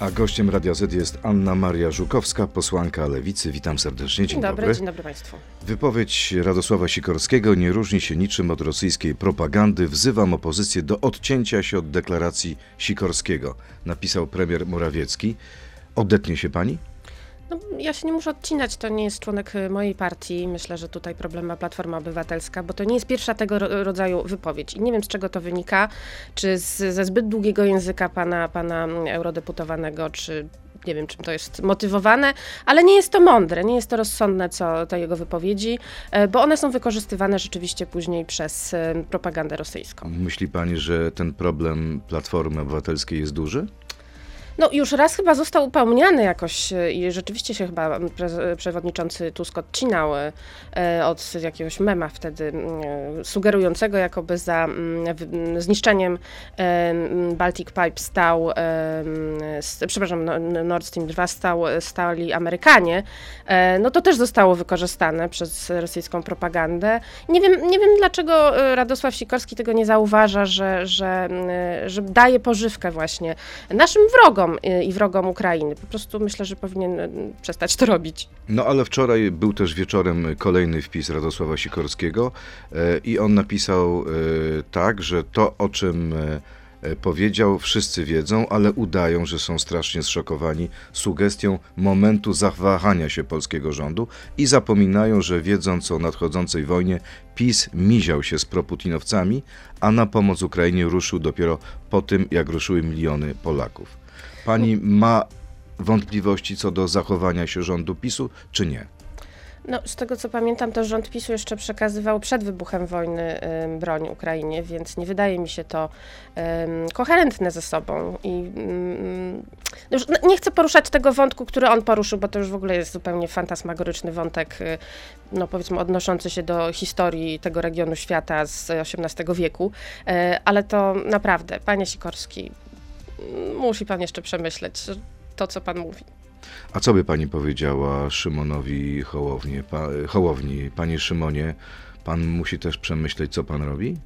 A gościem Radia Z jest Anna Maria Żukowska, posłanka Lewicy. Witam serdecznie. Dzień, dobry, dobry. dzień dobry Państwu. Wypowiedź Radosława Sikorskiego nie różni się niczym od rosyjskiej propagandy. Wzywam opozycję do odcięcia się od deklaracji Sikorskiego, napisał premier Morawiecki. Odetnie się pani? No, ja się nie muszę odcinać, to nie jest członek y, mojej partii. Myślę, że tutaj problem ma Platforma Obywatelska, bo to nie jest pierwsza tego ro- rodzaju wypowiedź. I nie wiem, z czego to wynika, czy z, ze zbyt długiego języka pana, pana eurodeputowanego, czy nie wiem, czym to jest motywowane, ale nie jest to mądre, nie jest to rozsądne, co te jego wypowiedzi, e, bo one są wykorzystywane rzeczywiście później przez e, propagandę rosyjską. Myśli pani, że ten problem Platformy Obywatelskiej jest duży? No już raz chyba został upomniany jakoś i rzeczywiście się chyba przewodniczący Tusk odcinał e, od jakiegoś mema wtedy mm, sugerującego jakoby za mm, zniszczeniem e, m, Baltic Pipe stał, e, przepraszam, no- no- Nord Stream 2 stał, stali Amerykanie, no to też zostało wykorzystane przez rosyjską propagandę. Nie wiem, nie wiem dlaczego Radosław Sikorski tego nie zauważa, że, że, że daje pożywkę właśnie naszym wrogom y, i wrogom Ukrainy. Po prostu myślę, że powinien y, przestać to robić. No ale wczoraj był też wieczorem kolejny wpis Radosława Sikorskiego e, i on napisał tak, że to o czym powiedział wszyscy wiedzą, ale udają, że są strasznie zszokowani sugestią momentu zawahania się polskiego rządu i zapominają, że wiedząc o nadchodzącej wojnie PiS miział się z proputinowcami, a na pomoc Ukrainie ruszył dopiero po tym, jak ruszyły miliony Polaków. Pani ma wątpliwości co do zachowania się rządu PiSu, czy nie? No, z tego co pamiętam, to rząd PiSu jeszcze przekazywał przed wybuchem wojny ym, broń Ukrainie, więc nie wydaje mi się to koherentne ze sobą. I no już no, nie chcę poruszać tego wątku, który on poruszył, bo to już w ogóle jest zupełnie fantasmagoryczny wątek, y, no powiedzmy odnoszący się do historii tego regionu świata z XVIII wieku, y, ale to naprawdę, panie Sikorski, mm, musi pan jeszcze przemyśleć to, co pan mówi. A co by pani powiedziała Szymonowi Hołowni, pa, Hołowni? Panie Szymonie, pan musi też przemyśleć, co pan robi?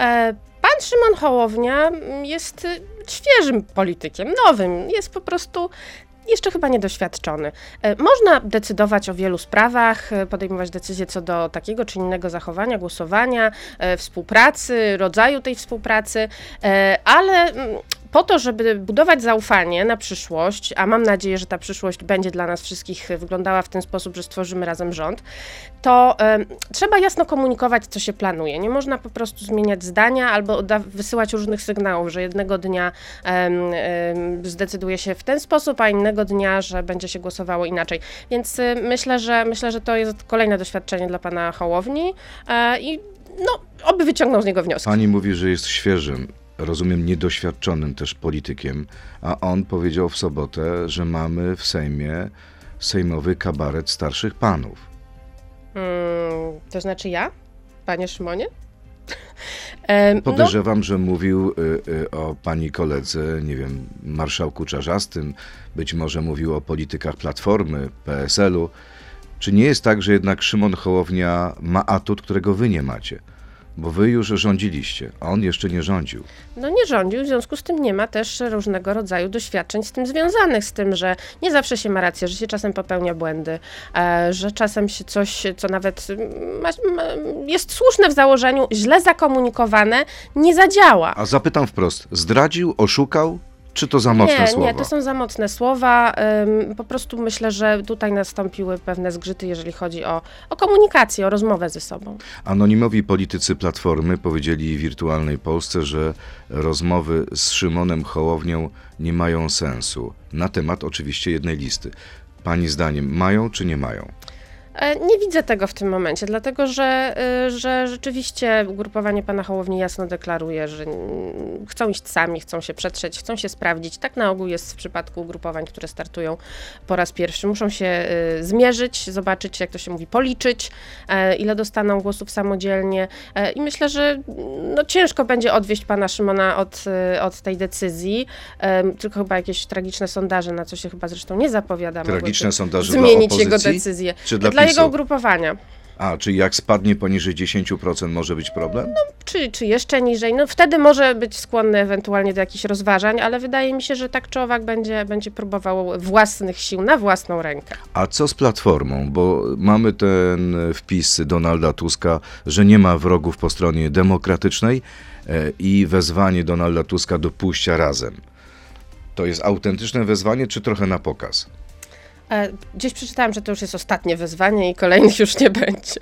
E, Pan Szymon Hołownia jest świeżym politykiem, nowym, jest po prostu jeszcze chyba niedoświadczony. E, Można decydować o wielu sprawach, e, podejmować decyzje co do takiego czy innego zachowania, głosowania, e, współpracy, rodzaju tej współpracy, ale mm, po to, żeby budować zaufanie na przyszłość, a mam nadzieję, że ta przyszłość będzie dla nas wszystkich wyglądała w ten sposób, że stworzymy razem rząd, to em, trzeba jasno komunikować, co się planuje. Nie można po prostu zmieniać zdania albo wysyłać różnych sygnałów, że jednego dnia em, zdecyduje się w ten sposób, a innego dnia, że będzie się głosowało inaczej. Więc y, myślę, że myślę, że to jest kolejne doświadczenie dla pana Hołowni e, i no, oby wyciągnął z niego wnioski. Pani mówi, że jest świeżym, rozumiem, niedoświadczonym też politykiem, a on powiedział w sobotę, że mamy w Sejmie sejmowy kabaret starszych panów. Mm, to znaczy ja, panie Szymonie? No, Podejrzewam, że mówił y, y, o pani koledze, nie wiem, marszałku Czarzastym, być może mówił o politykach Platformy, PSL-u. Czy nie jest tak, że jednak Szymon Hołownia ma atut, którego wy nie macie? Bo wy już rządziliście, a on jeszcze nie rządził. No nie rządził, w związku z tym nie ma też różnego rodzaju doświadczeń z tym związanych, z tym, że nie zawsze się ma rację, że się czasem popełnia błędy, e, że czasem się coś, co nawet mm, jest słuszne w założeniu, źle zakomunikowane, nie zadziała. A zapytam wprost, zdradził, oszukał, czy to za mocne nie, słowa? nie, to są za mocne słowa. Po prostu myślę, że tutaj nastąpiły pewne zgrzyty, jeżeli chodzi o, o komunikację, o rozmowę ze sobą. Anonimowi politycy Platformy powiedzieli wirtualnej Polsce, że rozmowy z Szymonem Hołownią nie mają sensu. Na temat oczywiście jednej listy. Pani zdaniem mają czy nie mają? E, Nie widzę tego w tym momencie, dlatego że, y, że rzeczywiście ugrupowanie pana Hołowni jasno deklaruje, że chcą iść sami, chcą się przetrzeć, chcą się sprawdzić. Tak na ogół jest w przypadku ugrupowań, które startują po raz pierwszy. Muszą się y, zmierzyć, zobaczyć, jak to się mówi, policzyć, e, ile dostaną głosów samodzielnie. E, I myślę, że no, ciężko będzie odwieść pana Szymona od, od tej decyzji. Tylko chyba jakieś tragiczne sondaże, na co się chyba zresztą nie zapowiada. mogłyby Tragiczne sondaże dla zmienić jego opozycji, decyzję. czy dla dla jego PiSu? ugrupowania. A, czy jak spadnie poniżej 10% może być problem? czy, czy jeszcze niżej. No wtedy może być skłonny ewentualnie do jakichś rozważań, ale wydaje mi się, że tak czy owak będzie, będzie próbował własnych sił na własną rękę. A co z Platformą? Bo mamy ten wpis Donalda Tuska, że nie ma wrogów po stronie demokratycznej e, i wezwanie Donalda Tuska do pójścia razem. To jest autentyczne wezwanie, czy trochę na pokaz? E, Gdzieś przeczytałam, że to już jest ostatnie wezwanie i kolejnych już nie będzie.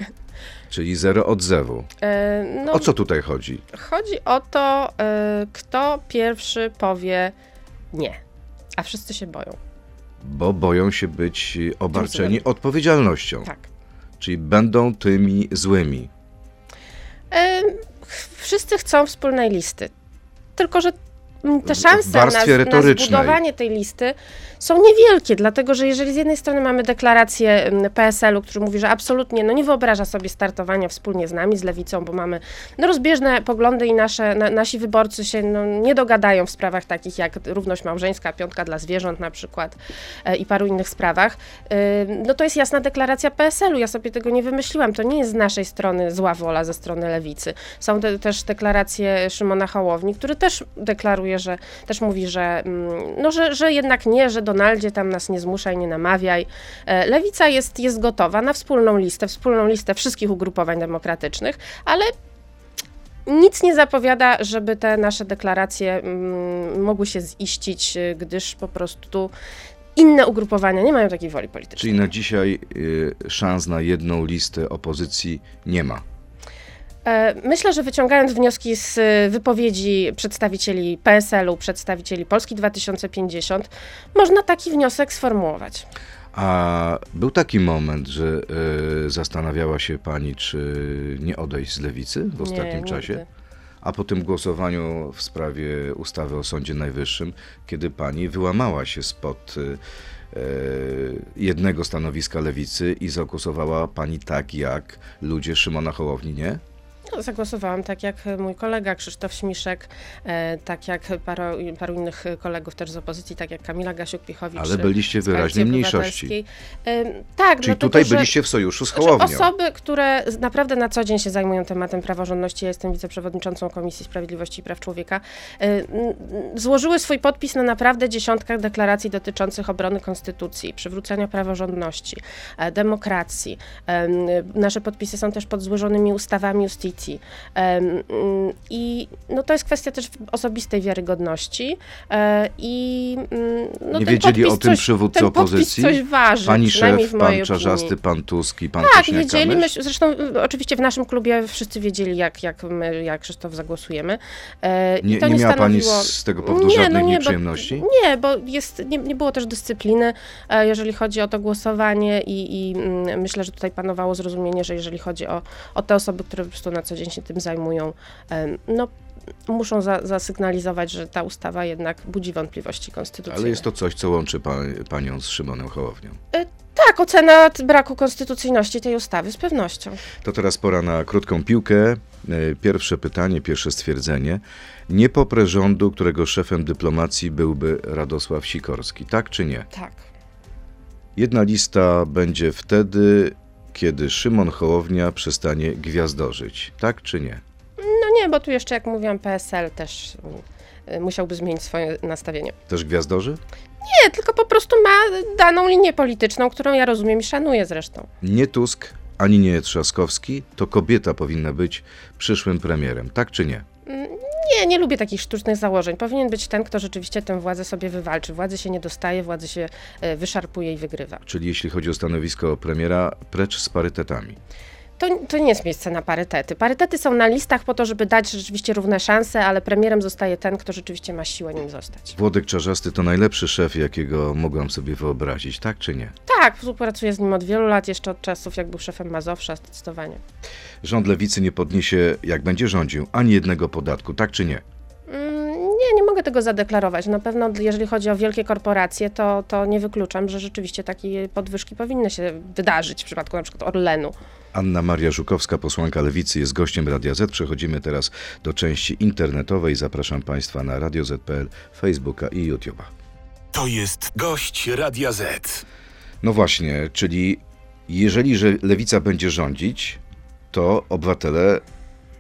Czyli zero odzewu. E, No, O co tutaj chodzi? Chodzi o to, e, kto pierwszy powie nie, a wszyscy się boją. Bo boją się być obarczeni odpowiedzialnością. Tak. Czyli będą tymi złymi. Wszyscy chcą wspólnej listy. Tylko, że te szanse na, na zbudowanie tej listy są niewielkie, dlatego że jeżeli z jednej strony mamy deklarację mm, PSL-u, który mówi, że absolutnie no, nie wyobraża sobie startowania wspólnie z nami, z lewicą, bo mamy no, rozbieżne poglądy i nasze, na, nasi wyborcy się no, nie dogadają w sprawach takich jak równość małżeńska, piątka dla zwierząt na przykład e, i paru innych sprawach, y, no to jest jasna deklaracja PSL-u. Ja sobie tego nie wymyśliłam. To nie jest z naszej strony zła wola ze strony lewicy. Są te, też deklaracje Szymona Hołowni, który też deklaruje, że też mówi, że, mm, no, że, że jednak nie, że Donaldzie tam nas nie zmuszaj, nie namawiaj. E, Lewica jest, jest gotowa na wspólną listę, wspólną listę wszystkich ugrupowań demokratycznych, ale nic nie zapowiada, żeby te nasze deklaracje mm, mogły się ziścić, y, gdyż po prostu inne ugrupowania nie mają takiej woli politycznej. Czyli na dzisiaj y, szans na jedną listę opozycji nie ma. E, Myślę, że wyciągając wnioski z y, wypowiedzi przedstawicieli PSL-u, przedstawicieli Polski 2050, można taki wniosek sformułować. A był taki moment, że y, zastanawiała się pani, czy nie odejść z lewicy w ostatnim Nie, czasie? A po tym głosowaniu w sprawie ustawy o Sądzie Najwyższym, kiedy pani wyłamała się spod y, jednego stanowiska lewicy i zagłosowała pani tak, jak ludzie Szymona Hołowni, nie? No, zagłosowałam tak jak mój kolega Krzysztof Śmiszek, e, tak jak paru, paru innych kolegów też z opozycji, tak jak Kamila Gasiuk-Pichowicz. Ale byliście wyraźnie mniejszości. E, Tak, Czyli dlatego, tutaj byliście w sojuszu z Znaczy, Hołownią. osoby, które naprawdę na co dzień się zajmują tematem praworządności, ja jestem wiceprzewodniczącą Komisji Sprawiedliwości i Praw Człowieka, n- złożyły swój podpis na naprawdę dziesiątkach deklaracji dotyczących obrony konstytucji, przywrócenia praworządności, e, demokracji. Em, Nasze podpisy są też pod złożonymi ustawami justicji. Mm, I no, to jest kwestia też osobistej wiarygodności. e, I mm, no, Nie wiedzieli podpis o tym coś, przywódcy opozycji? coś waży, Pani szef, pan Czarzasty, pan Tusk i pan Tak, wiedzieli. Myśmy, zresztą y, oczywiście w naszym klubie wszyscy wiedzieli, jak, jak my, jak Krzysztof zagłosujemy. E, i Nie, to nie miała pani z tego powodu żadnych no nie, nieprzyjemności? Bo, nie, bo jest, nie, nie było też dyscypliny, e, jeżeli chodzi o to głosowanie i, i mm, myślę, że tutaj panowało zrozumienie, że jeżeli chodzi o, o te osoby, które po prostu na co dzień się tym zajmują, no muszą za, zasygnalizować, że ta ustawa jednak budzi wątpliwości konstytucyjne. Ale jest to coś, co łączy pa, panią z Szymonem Hołownią. Tak, ocena braku konstytucyjności tej ustawy z pewnością. To teraz pora na krótką piłkę. E, Pierwsze pytanie, pierwsze stwierdzenie. Nie poprę rządu, którego szefem dyplomacji byłby Radosław Sikorski, tak czy nie? Tak. Jedna lista będzie wtedy, kiedy Szymon Hołownia przestanie gwiazdorzyć, tak czy nie? No nie, bo tu jeszcze, jak mówiłam, PSL też y, musiałby zmienić swoje nastawienie. Też gwiazdorzy? Nie, tylko po prostu ma daną linię polityczną, którą ja rozumiem i szanuję zresztą. Nie Tusk, ani nie Trzaskowski, to kobieta powinna być przyszłym premierem, tak czy nie? Nie, nie lubię takich sztucznych założeń. Powinien być ten, kto rzeczywiście tę władzę sobie wywalczy. Władzy się nie dostaje, władzy się y, wyszarpuje i wygrywa. Czyli jeśli chodzi o stanowisko premiera, precz z parytetami. To, to nie jest miejsce na parytety. Parytety są na listach po to, żeby dać rzeczywiście równe szanse, ale premierem zostaje ten, kto rzeczywiście ma siłę nim zostać. Włodek Czarzasty to najlepszy szef, jakiego mogłam sobie wyobrazić, tak czy nie? Tak, współpracuję z nim od wielu lat, jeszcze od czasów, jak był szefem Mazowsza, zdecydowanie. Rząd lewicy nie podniesie, jak będzie rządził, ani jednego podatku, tak czy nie? Mm, Nie, nie mogę tego zadeklarować. Na pewno, jeżeli chodzi o wielkie korporacje, to, to nie wykluczam, że rzeczywiście takie podwyżki powinny się wydarzyć w przypadku na przykład Orlenu. Anna Maria Żukowska, posłanka Lewicy, jest gościem Radia Z. Przechodzimy teraz do części internetowej. Zapraszam Państwa na Radio Z.pl, Facebooka i YouTube'a. To jest gość Radia Z. No właśnie, czyli Jeżeli że lewica będzie rządzić, to obywatele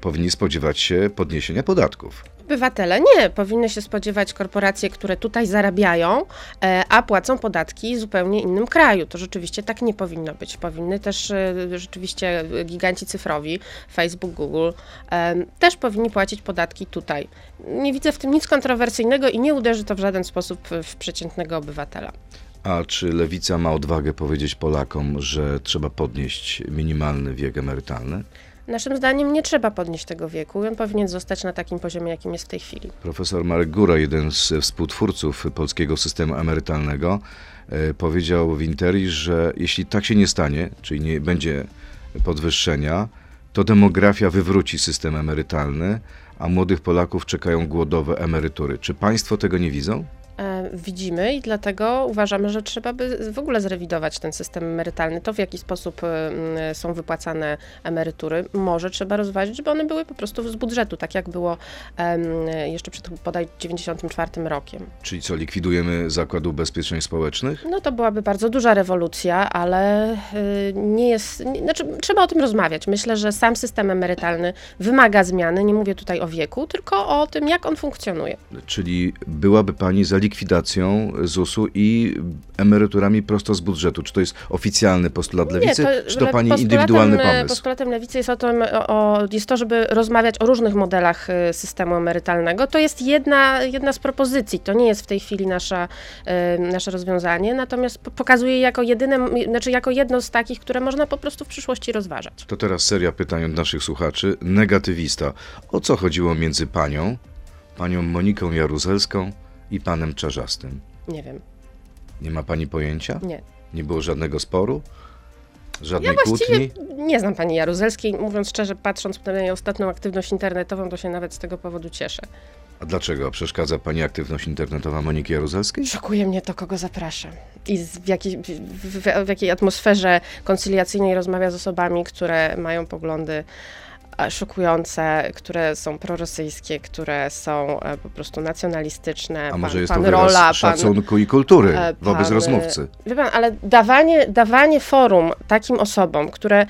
powinni spodziewać się podniesienia podatków. Obywatele nie, powinny się spodziewać korporacje, które tutaj zarabiają, e, a płacą podatki w zupełnie innym kraju. To rzeczywiście tak nie powinno być. Powinny też e, rzeczywiście giganci cyfrowi, Facebook, Google, e, też powinni płacić podatki tutaj. Nie widzę w tym nic kontrowersyjnego i nie uderzy to w żaden sposób w przeciętnego obywatela. A czy lewica ma odwagę powiedzieć Polakom, że trzeba podnieść minimalny wiek emerytalny? Naszym zdaniem nie trzeba podnieść tego wieku. On powinien zostać na takim poziomie, jakim jest w tej chwili. Profesor Marek Góra, jeden z współtwórców polskiego systemu emerytalnego, e, powiedział w Interi, że jeśli tak się nie stanie, czyli nie będzie podwyższenia, to demografia wywróci system emerytalny, a młodych Polaków czekają głodowe emerytury. Czy państwo tego nie widzą? E, widzimy i dlatego uważamy, że trzeba by w ogóle zrewidować ten system emerytalny. To, w jaki sposób e, są wypłacane emerytury, może trzeba rozważyć, żeby one były po prostu z budżetu, tak jak było jeszcze przed bodaj 94 rokiem. Czyli co, likwidujemy Zakładu Ubezpieczeń Społecznych? No to byłaby bardzo duża rewolucja, ale e, nie jest, nie, znaczy trzeba o tym rozmawiać. Myślę, że sam system emerytalny wymaga zmiany, nie mówię tutaj o wieku, tylko o tym, jak on funkcjonuje. Czyli byłaby Pani za likwidacją ZUS-u i emeryturami prosto z budżetu. Czy to jest oficjalny postulat lewicy, Nie, czy to pani indywidualny pomysł? Postulatem lewicy jest, o tym, o, jest to, żeby rozmawiać o różnych modelach y, systemu emerytalnego. To jest jedna, jedna z propozycji. To nie jest w tej chwili nasza, y, nasze rozwiązanie, natomiast pokazuje jako jedyne, znaczy jako jedno z takich, które można po prostu w przyszłości rozważać. To teraz seria pytań od naszych słuchaczy. Negatywista. O co chodziło między panią, panią Moniką Jaruzelską, i panem Czarzastym? Nie wiem. Nie ma pani pojęcia? Nie. Nie było żadnego sporu? Żadnej ja kłótni? Nie znam pani Jaruzelskiej. Mówiąc szczerze, patrząc na jej ostatnią aktywność internetową, to się nawet z tego powodu cieszę. A dlaczego? Przeszkadza pani aktywność internetowa Moniki Jaruzelskiej? Szokuje mnie to, kogo zapraszam. I w jakiej, w, w, w jakiej atmosferze koncyliacyjnej rozmawia z osobami, które mają poglądy szokujące, które są prorosyjskie, które są e, po prostu nacjonalistyczne. A może pan, jest to wyraz Rola, szacunku pan, i kultury e, wobec pan, rozmówcy? Wie pan, ale dawanie, dawanie forum takim osobom, które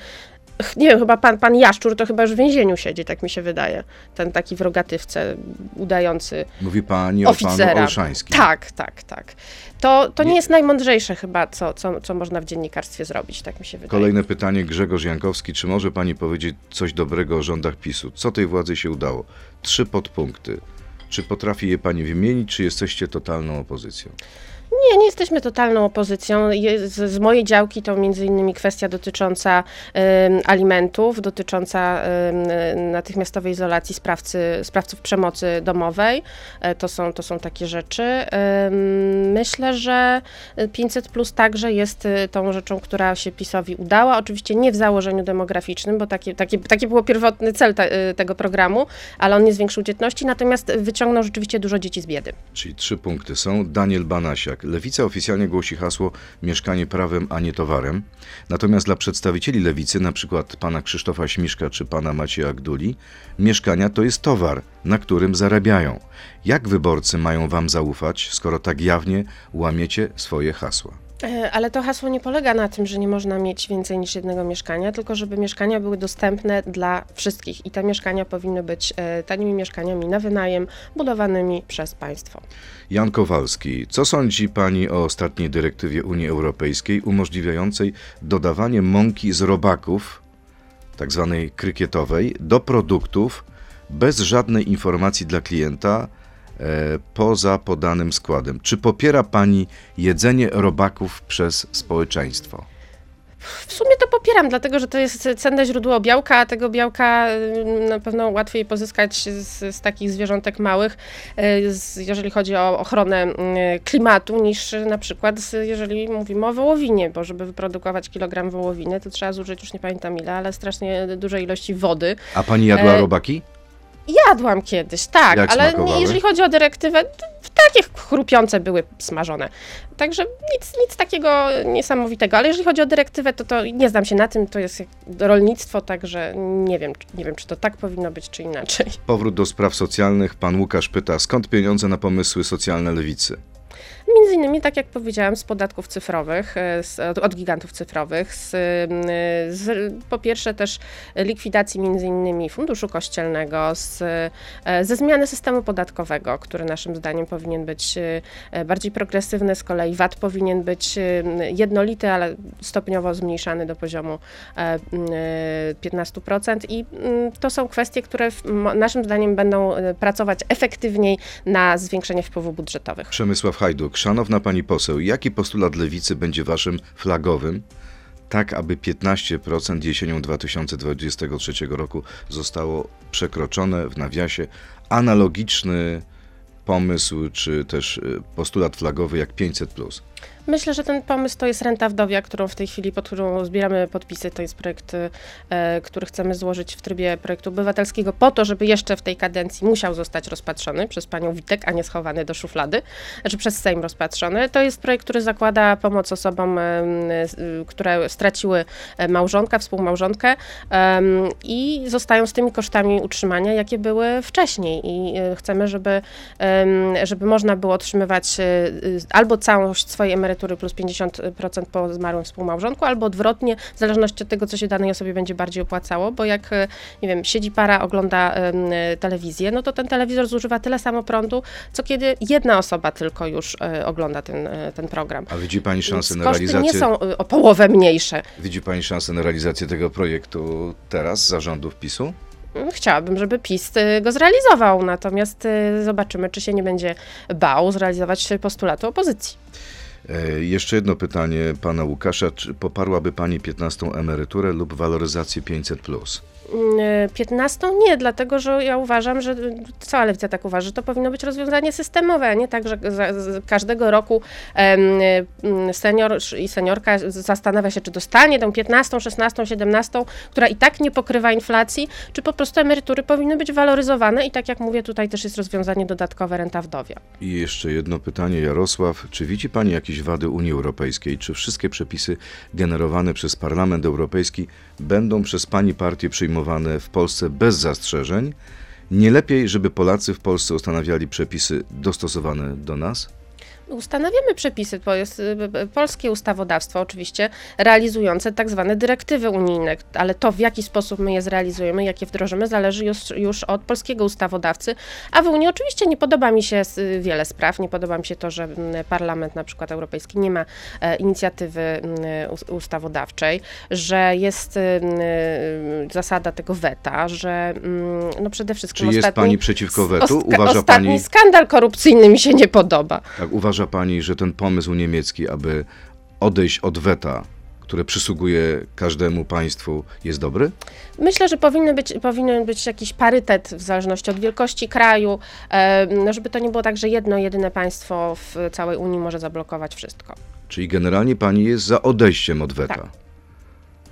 nie wiem, chyba pan, pan Jaszczur to chyba już w więzieniu siedzi, tak mi się wydaje. Ten taki w rogatywce udający Mówi pani oficera. o panu Olszańskim. Tak, tak, tak. To, to nie, nie jest najmądrzejsze chyba, co, co, co można w dziennikarstwie zrobić, tak mi się wydaje. Kolejne pytanie, Grzegorz Jankowski. Czy może pani powiedzieć coś dobrego o rządach PiSu? Co tej władzy się udało? Trzy podpunkty. Czy potrafi je pani wymienić, czy jesteście totalną opozycją? Nie, nie jesteśmy totalną opozycją. Z, mojej działki to między innymi kwestia dotycząca y, alimentów, dotycząca y, natychmiastowej izolacji sprawcy, sprawców przemocy domowej. Y, to, są, to są takie rzeczy. Myślę, że 500 plus także jest y, tą rzeczą, która się PiSowi udała. Oczywiście nie w założeniu demograficznym, bo taki, taki, taki był pierwotny cel te, y, tego programu, ale on nie zwiększył dzietności, natomiast wyciągnął rzeczywiście dużo dzieci z biedy. Czyli trzy punkty są. Daniel Banasiak. Lewica oficjalnie głosi hasło mieszkanie prawem, a nie towarem. Natomiast dla przedstawicieli lewicy, na przykład pana Krzysztofa Śmiszka czy pana Macieja Gduli, mieszkania to jest towar, na którym zarabiają. Jak wyborcy mają wam zaufać, skoro tak jawnie łamiecie swoje hasła? E, ale to hasło nie polega na tym, że nie można mieć więcej niż jednego mieszkania, tylko żeby mieszkania były dostępne dla wszystkich i te mieszkania powinny być e, tanimi mieszkaniami na wynajem, budowanymi przez państwo. Jan Kowalski, co sądzi Pani o ostatniej dyrektywie Unii Europejskiej umożliwiającej dodawanie mąki z robaków, tak zwanej krykietowej, do produktów bez żadnej informacji dla klienta, poza podanym składem. Czy popiera Pani jedzenie robaków przez społeczeństwo? W sumie to popieram, dlatego że to jest cenne źródło białka, a tego białka y, na pewno łatwiej pozyskać z, z takich zwierzątek małych, y, z, jeżeli chodzi o ochronę y, klimatu, niż na przykład jeżeli mówimy o wołowinie, bo żeby wyprodukować kilogram wołowiny, to trzeba zużyć już nie pamiętam ile, ale strasznie duże ilości wody. A pani jadła e, robaki? Jadłam kiedyś, tak, Jak ale smakowały? jeżeli chodzi o dyrektywę, takie chrupiące były smażone. Także nic, nic takiego niesamowitego, ale jeżeli chodzi o dyrektywę, to, to nie znam się na tym, to jest rolnictwo, także nie wiem, nie wiem, czy to tak powinno być, czy inaczej. Powrót do spraw socjalnych. Pan Łukasz pyta, skąd pieniądze na pomysły socjalne lewicy? Między innymi, tak jak powiedziałam, z podatków cyfrowych, e, z, od, gigantów cyfrowych, z, z, po pierwsze też likwidacji między innymi funduszu kościelnego, z, ze zmiany systemu podatkowego, który naszym zdaniem powinien być bardziej progresywny, z kolei VAT powinien być jednolity, ale stopniowo zmniejszany do poziomu 15% i to są kwestie, które naszym zdaniem będą pracować efektywniej na zwiększenie wpływów budżetowych. Przemysław Hajduk, szanowna pani poseł, jaki postulat lewicy będzie waszym flagowym, tak aby 15% jesienią 2023 roku zostało przekroczone w nawiasie. Analogiczny pomysł czy też y, postulat flagowy jak 500 Myślę, że ten pomysł to jest renta wdowia, którą w tej chwili, pod którą zbieramy podpisy. To jest projekt, e, który chcemy złożyć w trybie projektu obywatelskiego po to, żeby jeszcze w tej kadencji musiał zostać rozpatrzony przez panią Witek, a nie schowany do szuflady, znaczy przez Sejm rozpatrzony. To jest projekt, który zakłada pomoc osobom, które straciły e, małżonka, współmałżonkę i zostają z tymi kosztami utrzymania, jakie były wcześniej. I e, chcemy, żeby, żeby można było otrzymywać albo całość swojej emerytury, emerytury plus 50% po zmarłym współmałżonku, albo odwrotnie, w zależności od tego, co się danej osobie będzie bardziej opłacało, bo jak, e, nie wiem, siedzi para, ogląda y, telewizję, no to ten telewizor zużywa tyle samo prądu, co kiedy jedna osoba tylko już y, ogląda ten, y, ten program. A widzi Pani szansę Więc na realizację? nie są o połowę mniejsze. Widzi Pani szansę na realizację tego projektu teraz, zarządów PiSu? Mm, chciałabym, żeby PiS go zrealizował, natomiast zobaczymy, czy się nie będzie bał zrealizować postulatu opozycji. E, jeszcze jedno pytanie pana Łukasza. Czy poparłaby pani 15 emeryturę lub waloryzację 500? 15 mm, nie, dlatego że ja uważam, że cała lewica tak uważa, że to powinno być rozwiązanie systemowe, a nie tak, że każdego roku senior i seniorka zastanawia się, czy dostanie tą 15, 16, 17, która i tak nie pokrywa inflacji, czy po prostu emerytury powinny być waloryzowane i tak jak mówię, tutaj też jest rozwiązanie dodatkowe renta wdowia. I jeszcze jedno pytanie, Jarosław. Czy widzi Pani jakieś wady Unii Europejskiej? Czy wszystkie przepisy generowane przez Parlament Europejski będą przez Pani partię przyjmowane w Polsce bez zastrzeżeń. Nie lepiej, żeby Polacy w Polsce ustanawiali przepisy dostosowane do nas? Ustanawiamy przepisy, to jest y, polskie ustawodawstwo oczywiście realizujące tak zwane dyrektywy unijne, ale to w jaki sposób my je zrealizujemy, jakie wdrożymy, zależy już, już od polskiego ustawodawcy. A w Unii oczywiście nie podoba mi się wiele spraw. Nie podoba mi się to, że Parlament na przykład Europejski nie ma e, inicjatywy ustawodawczej, że jest zasada tego weta, że no przede wszystkim. Czy jest ostatni, pani przeciwko wetu? Uważa ostatni pani... skandal korupcyjny mi się nie podoba. Tak, uważa uważa pani, że ten pomysł niemiecki, aby odejść od weta, które przysługuje każdemu państwu, jest dobry? Myślę, że powinny być, powinien być jakiś parytet w zależności od wielkości kraju, no, żeby to nie było tak, że jedno, jedyne państwo w całej Unii może zablokować wszystko. Czyli generalnie pani jest za odejściem od weta? Tak.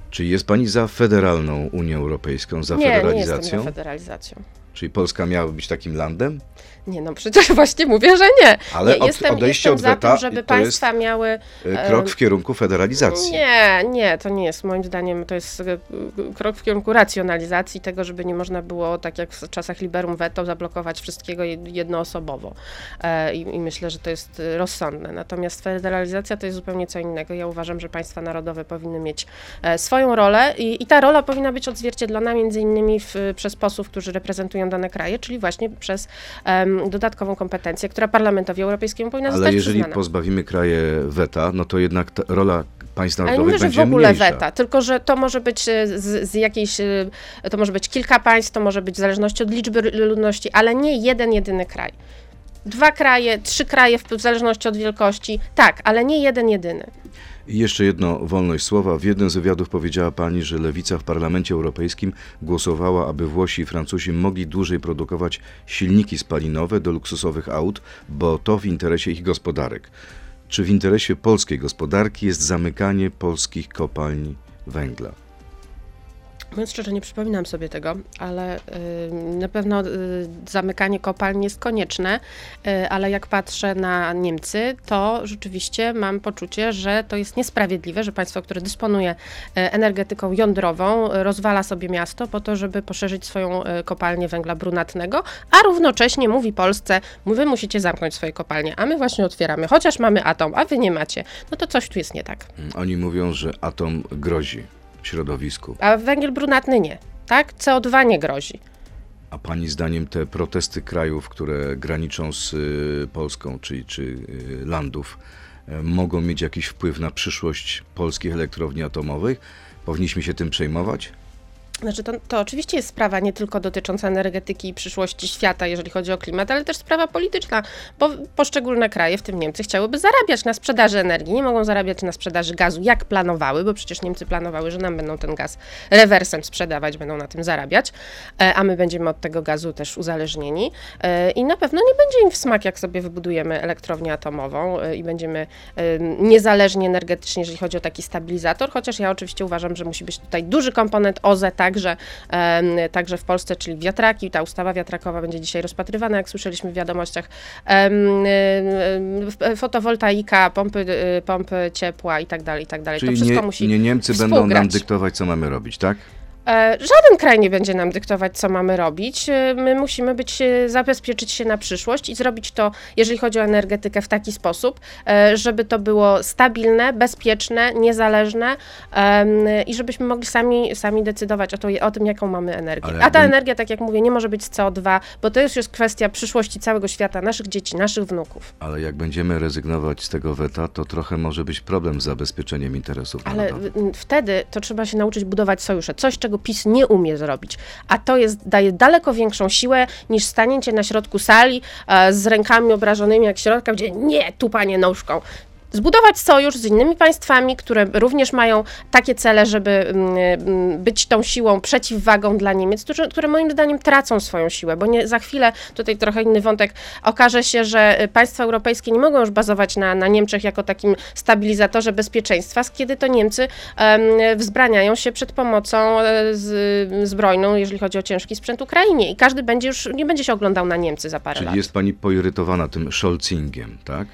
Czy jest pani za federalną Unią Europejską, za nie, federalizacją? Nie, jestem za federalizacją. Czyli Polska miała być takim landem? Nie, no przecież właśnie mówię, że nie. Ale od, jestem, odejście jestem od weta za tym, żeby państwa miały... E, krok w kierunku federalizacji. Nie, nie, to nie jest. Moim zdaniem to jest e, krok w kierunku racjonalizacji tego, żeby nie można było, tak jak w czasach liberum veto, zablokować wszystkiego jednoosobowo. E, I, I myślę, że to jest rozsądne. Natomiast federalizacja to jest zupełnie co innego. Ja uważam, że państwa narodowe powinny mieć swoją rolę i, i ta rola powinna być odzwierciedlona między innymi w, przez posłów, którzy reprezentują dane kraje, czyli właśnie przez um, dodatkową kompetencję, która Parlamentowi Europejskiemu powinna Ale zostać jeżeli przyznana. pozbawimy kraje weta, no to jednak rola państw narodowych Ale nie, że w ogóle mniejsza. weta, tylko że to może być e, z, z jakiejś, e, to może być kilka państw, to może być w zależności od liczby ludności, ale nie jeden, jedyny kraj. Dwa kraje, trzy kraje w zależności od wielkości, tak, ale nie jeden, jedyny. I jeszcze jedno, wolność słowa. W jednym z wywiadów powiedziała pani, że lewica w Parlamencie Europejskim głosowała, aby Włosi i Francuzi mogli dłużej produkować silniki spalinowe do luksusowych aut, bo to w interesie ich gospodarek. Czy w interesie polskiej gospodarki jest zamykanie polskich kopalni węgla? Mówiąc szczerze, nie przypominam sobie tego, ale y, na pewno y, zamykanie kopalń jest konieczne, y, ale jak patrzę na Niemcy, to rzeczywiście mam poczucie, że to jest niesprawiedliwe, że państwo, które dysponuje y, energetyką jądrową, rozwala sobie miasto po to, żeby poszerzyć swoją y, kopalnię węgla brunatnego, a równocześnie mówi Polsce, wy musicie zamknąć swoje kopalnie, a my właśnie otwieramy, chociaż mamy atom, a wy nie macie. No to coś tu jest nie tak. Oni mówią, że atom grozi środowisku. A węgiel brunatny nie, tak? CO2 nie grozi. A pani zdaniem te protesty krajów, które graniczą z y, Polską, czy, czy y, landów, y, mogą mieć jakiś wpływ na przyszłość polskich elektrowni atomowych? Powinniśmy się tym przejmować? Znaczy to, to oczywiście jest sprawa nie tylko dotycząca energetyki i przyszłości świata, jeżeli chodzi o klimat, ale też sprawa polityczna, bo poszczególne kraje, w tym Niemcy, chciałyby zarabiać na sprzedaży energii. Nie mogą zarabiać na sprzedaży gazu, jak planowały, bo przecież Niemcy planowały, że nam będą ten gaz rewersem sprzedawać, będą na tym zarabiać, e, a my będziemy od tego gazu też uzależnieni. E, I na pewno nie będzie im w smak, jak sobie wybudujemy elektrownię atomową e, i będziemy niezależni energetycznie, jeżeli chodzi o taki stabilizator, chociaż ja oczywiście uważam, że musi być tutaj duży komponent OZE, także, także w Polsce, czyli wiatraki. Ta ustawa wiatrakowa będzie dzisiaj rozpatrywana, jak słyszeliśmy w wiadomościach. Fotowoltaika, pompy, y, pompy ciepła i tak dalej, i tak dalej. Czyli to wszystko nie, musi nie Niemcy będą nam dyktować, co mamy robić, tak? E, żaden kraj nie będzie nam dyktować, co mamy robić. E, my musimy być, e, zabezpieczyć się na przyszłość i zrobić to, jeżeli chodzi o energetykę, w taki sposób, żeby to było stabilne, bezpieczne, niezależne i żebyśmy mogli sami, sami decydować o, to, o tym, jaką mamy energię. A ta energia, tak jak mówię, nie może być z CO2, bo to już jest kwestia przyszłości całego świata, naszych dzieci, naszych wnuków. Ale jak będziemy rezygnować z tego weta, to trochę może być problem z zabezpieczeniem interesów Ale wtedy to trzeba się nauczyć budować sojusze. Coś, czego PiS nie umie zrobić. A to jest, daje daleko większą siłę niż stanięcie na środku sali e, z rękami obrażonymi jak środka, gdzie nie, tu panie nóżką zbudować sojusz z innymi państwami, które również mają takie cele, żeby mm, mm, być tą siłą, przeciwwagą dla Niemiec, które, moim zdaniem tracą swoją siłę, bo nie, za chwilę, tutaj trochę inny wątek, okaże się, że państwa europejskie nie mogą już bazować na, na Niemczech jako takim stabilizatorze bezpieczeństwa, kiedy to Niemcy wzbraniają się przed pomocą e, z, zbrojną, jeżeli chodzi o ciężki sprzęt Ukrainie i każdy będzie już, nie będzie się oglądał na Niemcy za parę Czyli lat. Czyli jest pani poirytowana tym Scholzingiem, tak?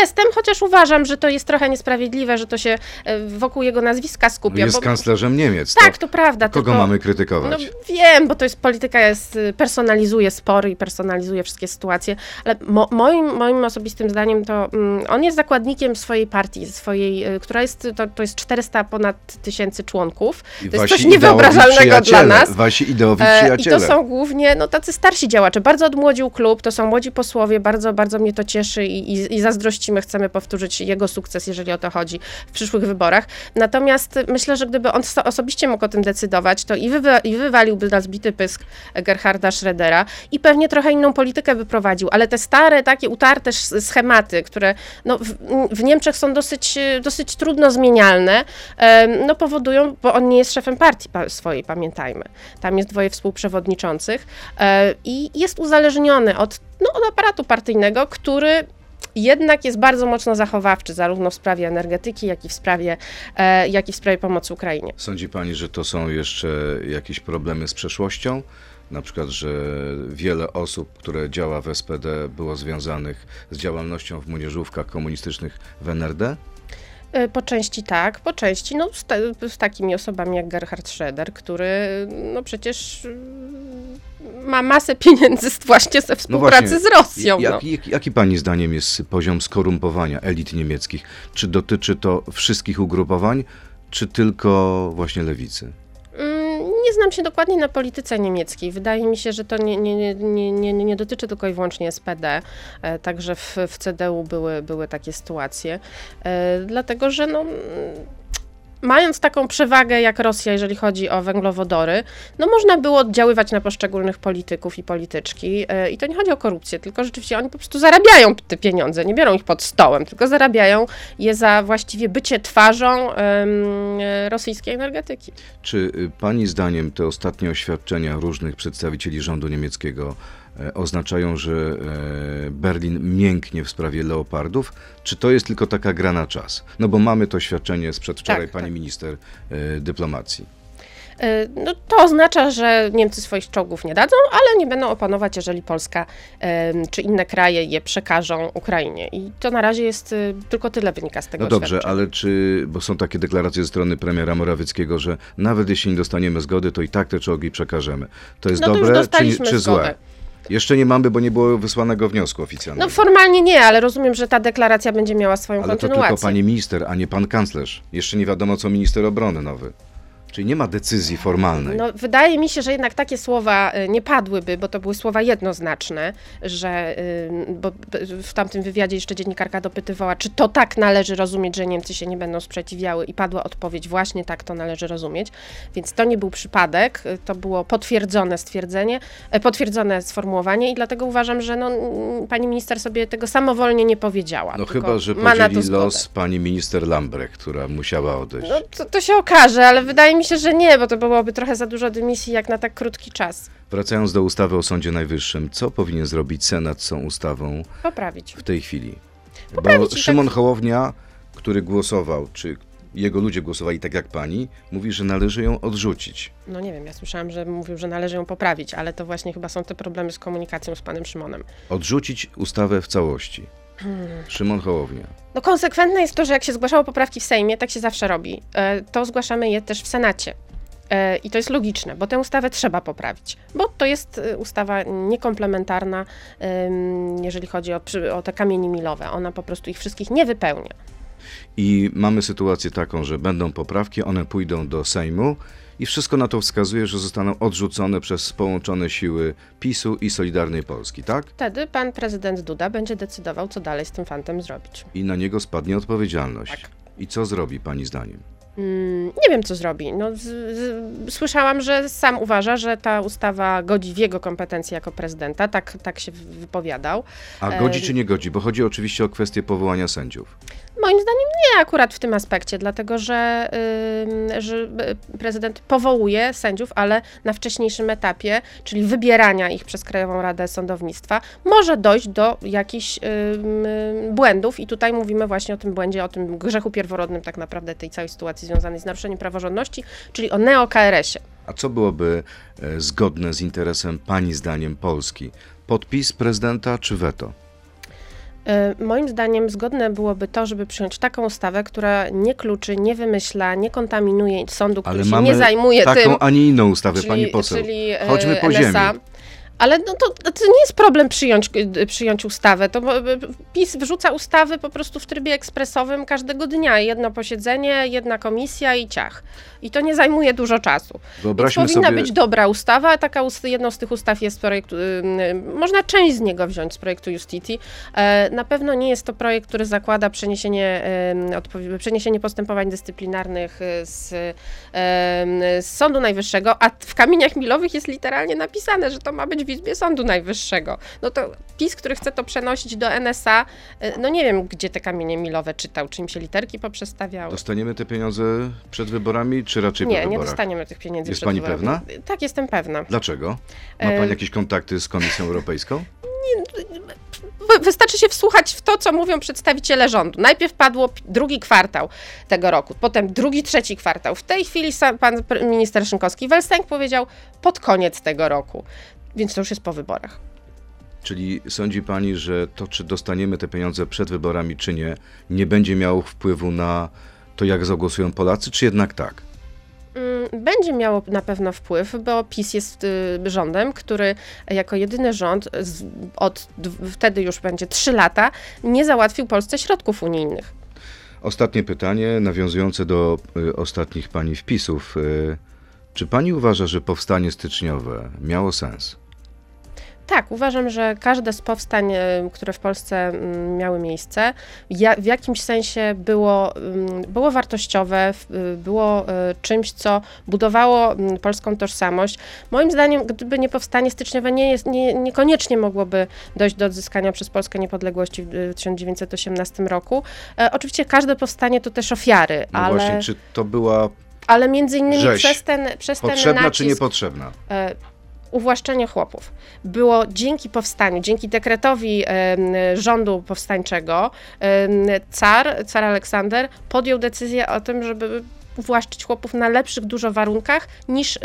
Jestem, chociaż uważam, że to jest trochę niesprawiedliwe, że to się e, wokół jego nazwiska skupia. Jest bo... kanclerzem Niemiec. Tak, to, to prawda. Kogo tylko... mamy krytykować? No, wiem, bo to jest polityka, jest, y, personalizuje spory i personalizuje wszystkie sytuacje, ale mo, moim, moim osobistym zdaniem to mm, on jest zakładnikiem swojej partii, swojej, y, która jest, to, to jest 400 ponad tysięcy członków. I to jest coś niewyobrażalnego dla nas. Wasi ideowi przyjaciele. I to są głównie no, tacy starsi działacze. Bardzo odmłodził klub, to są młodzi posłowie, bardzo, bardzo mnie to cieszy i i, i, zazdrościmy, chcemy powtórzyć jego sukces, jeżeli o to chodzi w przyszłych wyborach. Natomiast myślę, że gdyby on osobiście mógł o tym decydować, to i, wy, i wywaliłby na zbity pysk Gerharda Schrödera i pewnie trochę inną politykę by prowadził, ale te stare, takie utarte schematy, które no, w, w Niemczech są dosyć, dosyć trudno zmienialne, no powodują, bo on nie jest szefem partii swojej, pamiętajmy. Tam jest dwoje współprzewodniczących e, i jest uzależniony od, no, od aparatu partyjnego, który jednak jest bardzo mocno zachowawczy, zarówno w sprawie energetyki, jak i w sprawie, e, jak i w sprawie pomocy Ukrainie. Sądzi Pani, że to są jeszcze jakieś problemy z przeszłością? Na przykład, że wiele osób, które działa w SPD, było związanych z działalnością w młodzieżówkach komunistycznych w NRD? E, po części tak, po części no, z, te, z takimi osobami jak Gerhard Schroeder, który no przecież ma masę pieniędzy właśnie ze współpracy no właśnie, z Rosją. Jak, no. jak, jaki pani zdaniem jest poziom skorumpowania elit niemieckich? Czy dotyczy to wszystkich ugrupowań, czy tylko właśnie lewicy? Nie znam się dokładnie na polityce niemieckiej. Wydaje mi się, że to nie, nie, nie, nie, nie dotyczy tylko i wyłącznie SPD. E, także w, w CDU były, były takie sytuacje. E, dlatego, że no mając taką przewagę jak Rosja, jeżeli chodzi o węglowodory, no można było oddziaływać na poszczególnych polityków i polityczki. E, I to nie chodzi o korupcję, tylko rzeczywiście oni po prostu zarabiają te pieniądze, nie biorą ich pod stołem, tylko zarabiają je za właściwie bycie twarzą um, rosyjskiej energetyki. Czy y, pani zdaniem te ostatnie oświadczenia różnych przedstawicieli rządu niemieckiego E, oznaczają, że e, Berlin mięknie w sprawie leopardów, czy to jest tylko taka gra na czas? No bo mamy to świadczenie sprzed wczoraj tak, pani tak. minister e, dyplomacji. E, no, to oznacza, że Niemcy swoich czołgów nie dadzą, ale nie będą oponować, jeżeli Polska czy inne kraje je przekażą Ukrainie. I to na razie jest tylko tyle wynika z tego No dobrze, ale czy, bo są takie deklaracje ze strony premiera Morawieckiego, że nawet jeśli nie dostaniemy zgody, to i tak te czołgi przekażemy. To jest no to dobre czy, dostaliśmy czy zgodę. złe? Jeszcze nie mamy, bo nie było wysłanego wniosku oficjalnego. No formalnie nie, ale rozumiem, że ta deklaracja będzie miała swoją Ale to kontynuację. tylko pani minister, a nie pan kanclerz. Jeszcze nie wiadomo, co minister obrony nowy. Czyli nie ma decyzji formalnej. No, wydaje mi się, że jednak takie słowa y, nie padłyby, bo to były słowa jednoznaczne, że y, bo w tamtym wywiadzie jeszcze dziennikarka dopytywała, czy to tak należy rozumieć, że Niemcy się nie będą sprzeciwiały i padła odpowiedź, właśnie tak to należy rozumieć. Więc to nie był przypadek, y, to było potwierdzone stwierdzenie, e, potwierdzone sformułowanie i dlatego uważam, że no, pani minister sobie tego samowolnie nie powiedziała. No chyba, że podzieli los pani minister Lambrecht, która musiała odejść. No, to, to się okaże, ale wydaje mi się, że nie, bo to byłoby trochę za dużo dymisji jak na tak krótki czas. Wracając do ustawy o Sądzie Najwyższym, co powinien zrobić Senat z tą ustawą Poprawić. w tej chwili? Poprawić Bo i Szymon tak- Hołownia, który głosował, czy jego ludzie głosowali tak jak pani, mówi, że należy ją odrzucić. No nie wiem, ja słyszałam, że mówił, że należy ją poprawić, ale to właśnie chyba są te problemy z komunikacją z panem Szymonem. Odrzucić ustawę w całości. Hmm. Szymon Hołownia. No konsekwentne jest to, że jak się zgłaszało poprawki w Sejmie, tak się zawsze robi, e, to zgłaszamy je też w Senacie. E, I to jest logiczne, bo tę ustawę trzeba poprawić, bo to jest e, ustawa niekomplementarna, em, jeżeli chodzi o, o te kamienie milowe. Ona po prostu ich wszystkich nie wypełnia. I mamy sytuację taką, że będą poprawki, one pójdą do Sejmu i wszystko na to wskazuje, że zostaną odrzucone przez połączone siły PiSu i Solidarnej Polski, tak? Wtedy pan prezydent Duda będzie decydował, co dalej z tym fantem zrobić. I na niego spadnie odpowiedzialność. Tak. I co zrobi pani zdaniem? Mm, Nie wiem, co zrobi. No, z, z, słyszałam, że sam uważa, że ta ustawa godzi w jego kompetencje jako prezydenta. Tak, tak się wypowiadał. A godzi czy nie godzi? Bo chodzi oczywiście o kwestię powołania sędziów. Moim zdaniem nie akurat w tym aspekcie, dlatego że, ym, że y, prezydent powołuje sędziów, ale na wcześniejszym etapie, czyli wybierania ich przez Krajową Radę Sądownictwa, może dojść do jakichś ym, y, błędów i tutaj mówimy właśnie o tym błędzie, o tym grzechu pierworodnym tak naprawdę tej całej sytuacji związanej z naruszeniem praworządności, czyli o neo-KRS-ie. A co byłoby e, zgodne z interesem pani zdaniem Polski? Podpis prezydenta czy weto? Y, Moim zdaniem zgodne byłoby to, żeby przyjąć taką ustawę, która nie kluczy, nie wymyśla, nie kontaminuje sądu, który Ale się mamy nie zajmuje taką, tym. a nie inną ustawę, czyli, pani poseł. Czyli, e, Chodźmy po ziemi. Ale no to, to nie jest problem przyjąć, przyjąć ustawę. To PiS wrzuca ustawy po prostu w trybie ekspresowym każdego dnia. Jedno posiedzenie, jedna komisja i ciach. I to nie zajmuje dużo czasu. Więc Wyobraźmy powinna sobie, być dobra ustawa. a Taka ust- jedną z tych ustaw jest projekt, można część z niego wziąć z projektu Justiti. E, Na pewno nie jest to projekt, który zakłada przeniesienie, przeniesienie postępowań dyscyplinarnych y, z, z Sądu Najwyższego, a w kamieniach milowych jest literalnie napisane, że to ma być w Izbie Sądu Najwyższego. No to PiS, który chce to przenosić do NSA, y, no nie wiem, gdzie te kamienie milowe czytał, czy im się literki poprzestawiały. dostaniemy te pieniądze przed wyborami, czy raczej po Nie, nie wyborach? dostaniemy tych pieniędzy. Jest pani wyborami. Tak, jestem pewna. Dlaczego? Ma E, pani jakieś kontakty z Komisją Europejską? Wy- Wystarczy się wsłuchać w to, co mówią przedstawiciele rządu. Najpierw padło drugi kwartał tego roku, potem drugi, trzeci kwartał. W tej chwili sam pan minister Szynkowski-Welstęg powiedział pod koniec tego roku, więc to już jest po wyborach. Czyli sądzi pani, że to, czy dostaniemy te pieniądze przed wyborami, czy nie, nie będzie miało wpływu na to, jak zagłosują Polacy, czy jednak tak? Mm, Będzie miało na pewno wpływ, bo PiS jest y, rządem, który jako jedyny rząd z, od wtedy już będzie trzy lata nie załatwił Polsce środków unijnych. Ostatnie pytanie, nawiązujące do y, ostatnich pani wpisów. Y, czy pani uważa, że powstanie styczniowe miało sens? Tak, uważam, że każde z powstań, e, które w Polsce mm, miały miejsce, w jakimś sensie było, mm, było wartościowe, y, było e, czymś, co budowało mm, polską tożsamość. Moim zdaniem, gdyby nie powstanie styczniowe, nie jest, nie, niekoniecznie mogłoby dojść do odzyskania przez Polskę niepodległości w y, 1918 roku. E, oczywiście każde powstanie to też ofiary, No ale, właśnie, czy to była ale między innymi rzeź przez ten, przez ten potrzebna, nacisk, czy niepotrzebna? Uwłaszczenie chłopów było dzięki powstaniu, dzięki dekretowi rządu powstańczego, car, car Aleksander podjął decyzję o tym, żeby uwłaszczyć chłopów na lepszych dużo warunkach niż,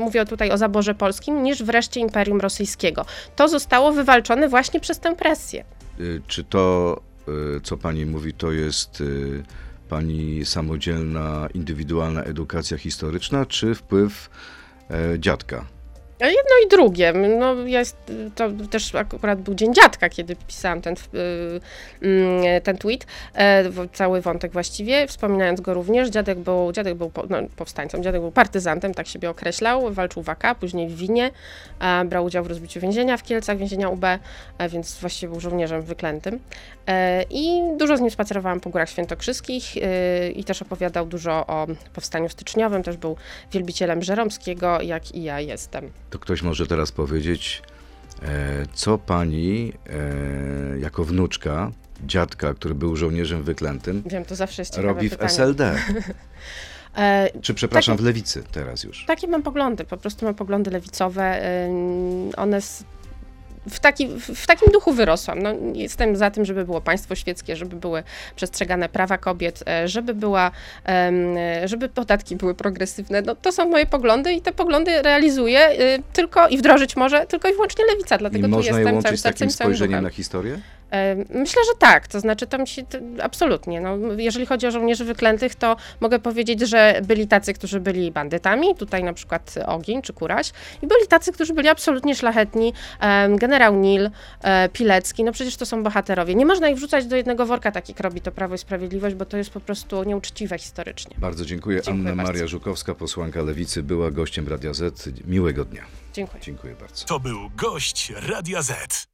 mówię tutaj o zaborze polskim, niż wreszcie Imperium Rosyjskiego. To zostało wywalczone właśnie przez tę presję. Y, Czy to, y, co pani mówi, to jest y, pani samodzielna, indywidualna edukacja historyczna, czy wpływ e, dziadka? Jedno i drugie. No, jest, to też akurat był Dzień Dziadka, kiedy pisałam ten, y, mm, ten tweet, e, cały wątek właściwie, wspominając go również. Dziadek był, dziadek był no, powstańcem, dziadek był partyzantem, tak siebie określał, walczył w AK, później w Winie, brał udział w rozbiciu więzienia w Kielcach, więzienia UB, e, więc właściwie był żołnierzem wyklętym. E, I dużo z nim spacerowałam po górach świętokrzyskich i też opowiadał dużo o powstaniu styczniowym, też był wielbicielem Żeromskiego, jak i ja jestem. To ktoś może teraz powiedzieć, e, co pani e, jako wnuczka dziadka, który był żołnierzem wyklętym, Wiem, to zawsze jest robi w pytanie. SLD? E, Czy przepraszam, Takie- w lewicy teraz już? takie mam poglądy, po prostu mam poglądy lewicowe. One w, taki, w takim duchu wyrosłam. No, jestem za tym, żeby było państwo świeckie, żeby były przestrzegane prawa kobiet, e, żeby, była, e, żeby podatki były progresywne. No, to są moje poglądy i te poglądy realizuję y, tylko i wdrożyć może tylko i wyłącznie lewica, I dlatego tu można je jestem łączyć całym z takim i spojrzeniem na historię? Myślę, że tak. To znaczy, tam się to, absolutnie. No, jeżeli chodzi o żołnierzy wyklętych, to mogę powiedzieć, że byli tacy, którzy byli bandytami, tutaj na przykład Ogień czy Kuraś, i byli tacy, którzy byli absolutnie szlachetni. Generał Nil, e, Pilecki, no przecież to są bohaterowie. Nie można ich wrzucać do jednego worka, tak jak robi to Prawo i Sprawiedliwość, bo to jest po prostu nieuczciwe historycznie. Bardzo dziękuję. Dziękuję Anna bardzo. Maria Żukowska, posłanka Lewicy, była gościem Radia Z. Miłego dnia. Dziękuję. Dziękuję bardzo. To był gość Radia Z.